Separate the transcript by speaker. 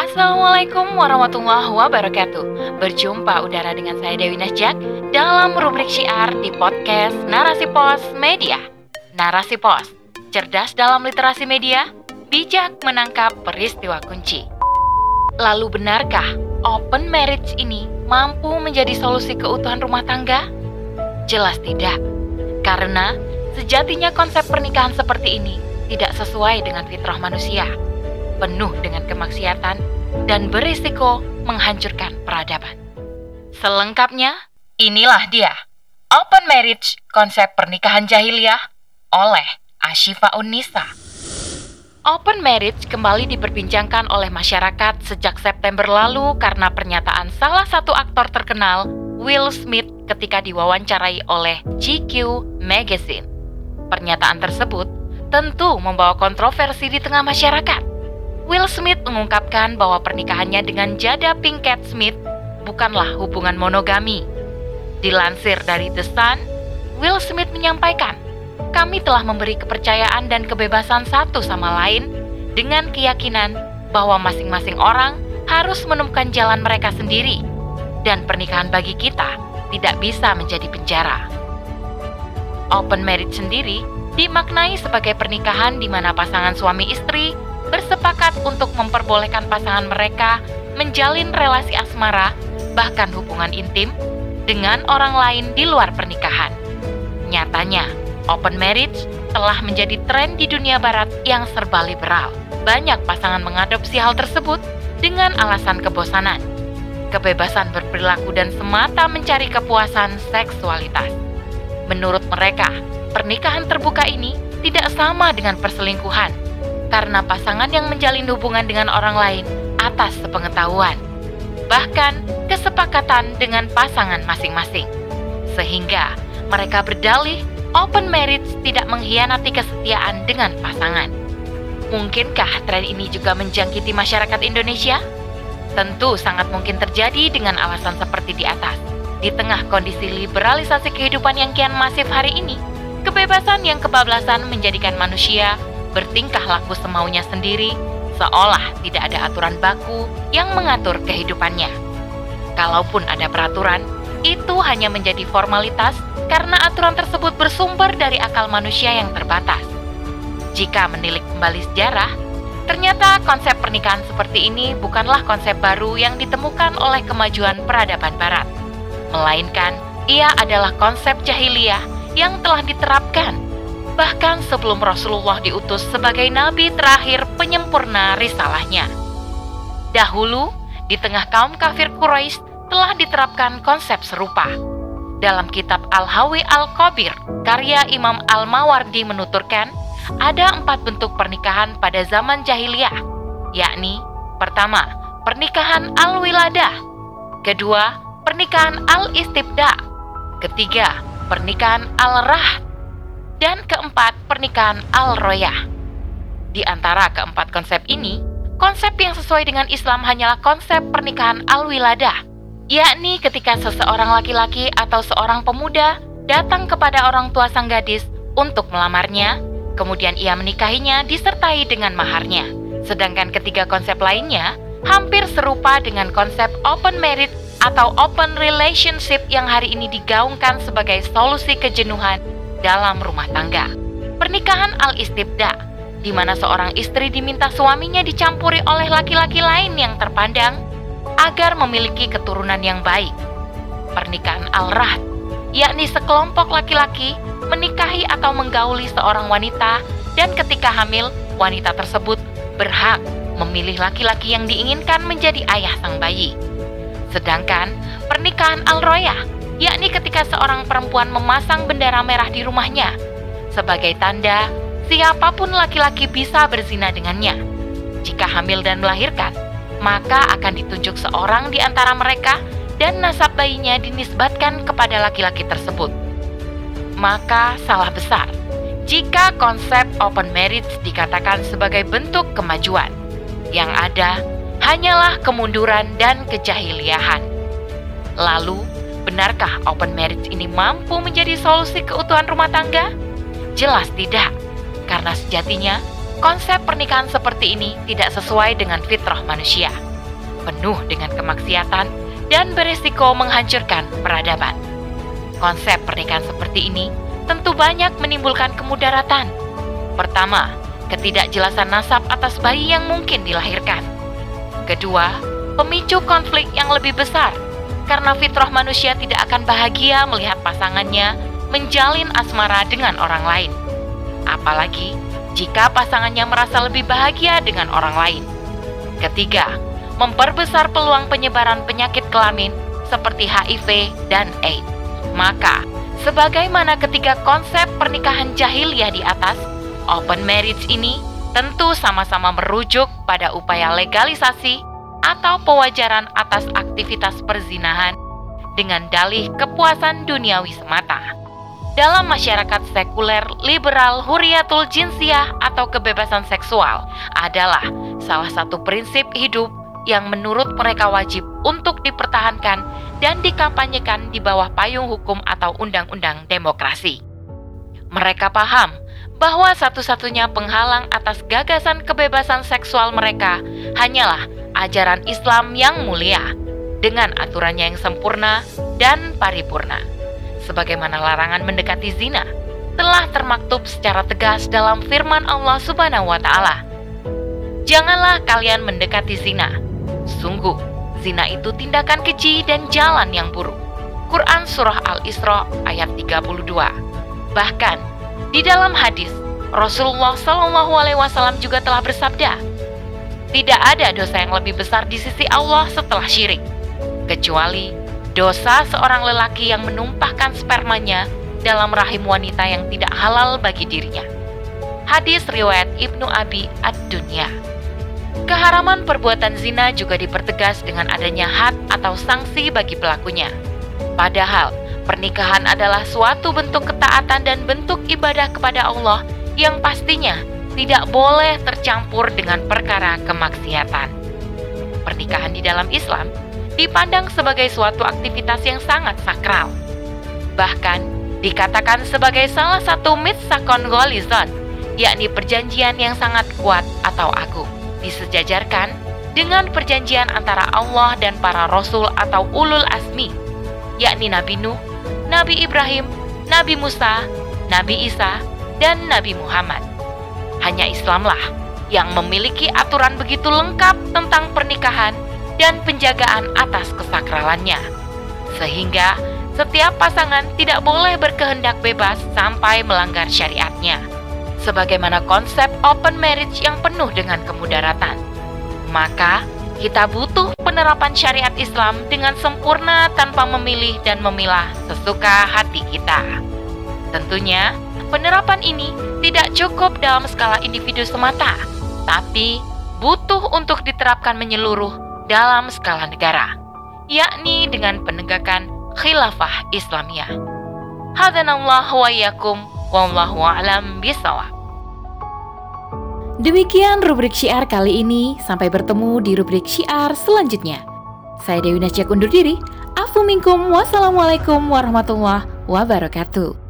Speaker 1: Assalamualaikum warahmatullahi wabarakatuh. Berjumpa udara dengan saya Dewi Nasjak Dalam rubrik syiar di podcast Narasi Pos Media. Narasi Pos Cerdas dalam literasi media Bijak menangkap peristiwa kunci. Lalu benarkah open marriage ini mampu menjadi solusi keutuhan rumah tangga? Jelas tidak. Karena sejatinya konsep pernikahan seperti ini tidak sesuai dengan fitrah manusia penuh dengan kemaksiatan dan berisiko menghancurkan peradaban. Selengkapnya, inilah dia Open Marriage Konsep Pernikahan Jahiliyah oleh Ashifa Unisa. Open marriage kembali diperbincangkan oleh masyarakat sejak September lalu karena pernyataan salah satu aktor terkenal, Will Smith, ketika diwawancarai oleh GQ Magazine. Pernyataan tersebut tentu membawa kontroversi di tengah masyarakat Will Smith mengungkapkan bahwa pernikahannya dengan jada Pinkett Smith bukanlah hubungan monogami. Dilansir dari The Sun, Will Smith menyampaikan, "Kami telah memberi kepercayaan dan kebebasan satu sama lain dengan keyakinan bahwa masing-masing orang harus menemukan jalan mereka sendiri, dan pernikahan bagi kita tidak bisa menjadi penjara." Open marriage sendiri dimaknai sebagai pernikahan di mana pasangan suami istri bersepakat untuk memperbolehkan pasangan mereka menjalin relasi asmara, bahkan hubungan intim, dengan orang lain di luar pernikahan. Nyatanya, open marriage telah menjadi tren di dunia barat yang serba liberal. Banyak pasangan mengadopsi hal tersebut dengan alasan kebosanan, kebebasan berperilaku dan semata mencari kepuasan seksualitas. Menurut mereka, pernikahan terbuka ini tidak sama dengan perselingkuhan, karena pasangan yang menjalin hubungan dengan orang lain atas sepengetahuan, bahkan kesepakatan dengan pasangan masing-masing. Sehingga mereka berdalih open marriage tidak mengkhianati kesetiaan dengan pasangan. Mungkinkah tren ini juga menjangkiti masyarakat Indonesia? Tentu sangat mungkin terjadi dengan alasan seperti di atas. Di tengah kondisi liberalisasi kehidupan yang kian masif hari ini, kebebasan yang kebablasan menjadikan manusia bertingkah laku semaunya sendiri, seolah tidak ada aturan baku yang mengatur kehidupannya. Kalaupun ada peraturan, itu hanya menjadi formalitas karena aturan tersebut bersumber dari akal manusia yang terbatas. Jika menilik kembali sejarah, ternyata konsep pernikahan seperti ini bukanlah konsep baru yang ditemukan oleh kemajuan peradaban Barat, melainkan ia adalah konsep jahiliyah yang telah diterapkan bahkan sebelum Rasulullah diutus sebagai nabi terakhir penyempurna risalahnya. Dahulu, di tengah kaum kafir Quraisy telah diterapkan konsep serupa. Dalam kitab Al-Hawi Al-Qabir, karya Imam Al-Mawardi menuturkan, ada empat bentuk pernikahan pada zaman jahiliyah, yakni pertama, pernikahan al-wiladah, kedua, pernikahan al-istibda, ketiga, pernikahan al-rahd, dan keempat, pernikahan al-royah. Di antara keempat konsep ini, konsep yang sesuai dengan Islam hanyalah konsep pernikahan al-wiladah, yakni ketika seseorang laki-laki atau seorang pemuda datang kepada orang tua sang gadis untuk melamarnya, kemudian ia menikahinya disertai dengan maharnya. Sedangkan ketiga konsep lainnya hampir serupa dengan konsep open marriage atau open relationship yang hari ini digaungkan sebagai solusi kejenuhan dalam rumah tangga. Pernikahan al-istibda, di mana seorang istri diminta suaminya dicampuri oleh laki-laki lain yang terpandang agar memiliki keturunan yang baik. Pernikahan al-rahd, yakni sekelompok laki-laki menikahi atau menggauli seorang wanita dan ketika hamil, wanita tersebut berhak memilih laki-laki yang diinginkan menjadi ayah sang bayi. Sedangkan pernikahan al-royah yakni ketika seorang perempuan memasang bendera merah di rumahnya sebagai tanda siapa pun laki-laki bisa berzina dengannya. Jika hamil dan melahirkan, maka akan ditunjuk seorang di antara mereka dan nasab bayinya dinisbatkan kepada laki-laki tersebut. Maka salah besar jika konsep open marriage dikatakan sebagai bentuk kemajuan. Yang ada hanyalah kemunduran dan kejahiliahan. Lalu, Benarkah open marriage ini mampu menjadi solusi keutuhan rumah tangga? Jelas tidak, karena sejatinya konsep pernikahan seperti ini tidak sesuai dengan fitrah manusia, penuh dengan kemaksiatan dan beresiko menghancurkan peradaban. Konsep pernikahan seperti ini tentu banyak menimbulkan kemudaratan. Pertama, ketidakjelasan nasab atas bayi yang mungkin dilahirkan. Kedua, pemicu konflik yang lebih besar karena fitrah manusia tidak akan bahagia melihat pasangannya menjalin asmara dengan orang lain. Apalagi jika pasangannya merasa lebih bahagia dengan orang lain. Ketiga, memperbesar peluang penyebaran penyakit kelamin seperti HIV dan AIDS. Maka, sebagaimana ketiga konsep pernikahan jahiliyah di atas, open marriage ini tentu sama-sama merujuk pada upaya legalisasi atau pewajaran atas aktivitas perzinahan dengan dalih kepuasan duniawi semata dalam masyarakat sekuler liberal huriatul jinsiah atau kebebasan seksual adalah salah satu prinsip hidup yang menurut mereka wajib untuk dipertahankan dan dikampanyekan di bawah payung hukum atau undang-undang demokrasi. Mereka paham bahwa satu-satunya penghalang atas gagasan kebebasan seksual mereka hanyalah ajaran Islam yang mulia dengan aturannya yang sempurna dan paripurna sebagaimana larangan mendekati zina, telah termaktub secara tegas dalam firman Allah Subhanahu wa taala. Janganlah kalian mendekati zina. Sungguh, zina itu tindakan keji dan jalan yang buruk. Quran Surah Al-Isra ayat 32. Bahkan, di dalam hadis, Rasulullah Shallallahu Alaihi Wasallam juga telah bersabda, tidak ada dosa yang lebih besar di sisi Allah setelah syirik, kecuali dosa seorang lelaki yang menumpahkan spermanya dalam rahim wanita yang tidak halal bagi dirinya. Hadis riwayat Ibnu Abi Ad-Dunya. Keharaman perbuatan zina juga dipertegas dengan adanya had atau sanksi bagi pelakunya. Padahal, pernikahan adalah suatu bentuk ketaatan dan bentuk ibadah kepada Allah yang pastinya tidak boleh tercampur dengan perkara kemaksiatan. Pernikahan di dalam Islam dipandang sebagai suatu aktivitas yang sangat sakral. Bahkan dikatakan sebagai salah satu mitsakon golizon, yakni perjanjian yang sangat kuat atau agung. Disejajarkan dengan perjanjian antara Allah dan para rasul atau ulul asmi, yakni Nabi Nuh, Nabi Ibrahim, Nabi Musa, Nabi Isa, dan Nabi Muhammad. Hanya Islamlah yang memiliki aturan begitu lengkap tentang pernikahan dan penjagaan atas kesakralannya. Sehingga setiap pasangan tidak boleh berkehendak bebas sampai melanggar syariatnya. Sebagaimana konsep open marriage yang penuh dengan kemudaratan. Maka, kita butuh penerapan syariat Islam dengan sempurna tanpa memilih dan memilah sesuka hati kita. Tentunya, penerapan ini tidak cukup dalam skala individu semata, tapi butuh untuk diterapkan menyeluruh dalam skala negara, yakni dengan penegakan khilafah Islamiyah. Hadanallah wa yakum wallahu a'lam bisawab.
Speaker 2: Demikian rubrik syiar kali ini. Sampai bertemu di rubrik syiar selanjutnya. Saya Dewi Nasjak undur diri. Afu minkum. Wassalamualaikum warahmatullahi wabarakatuh.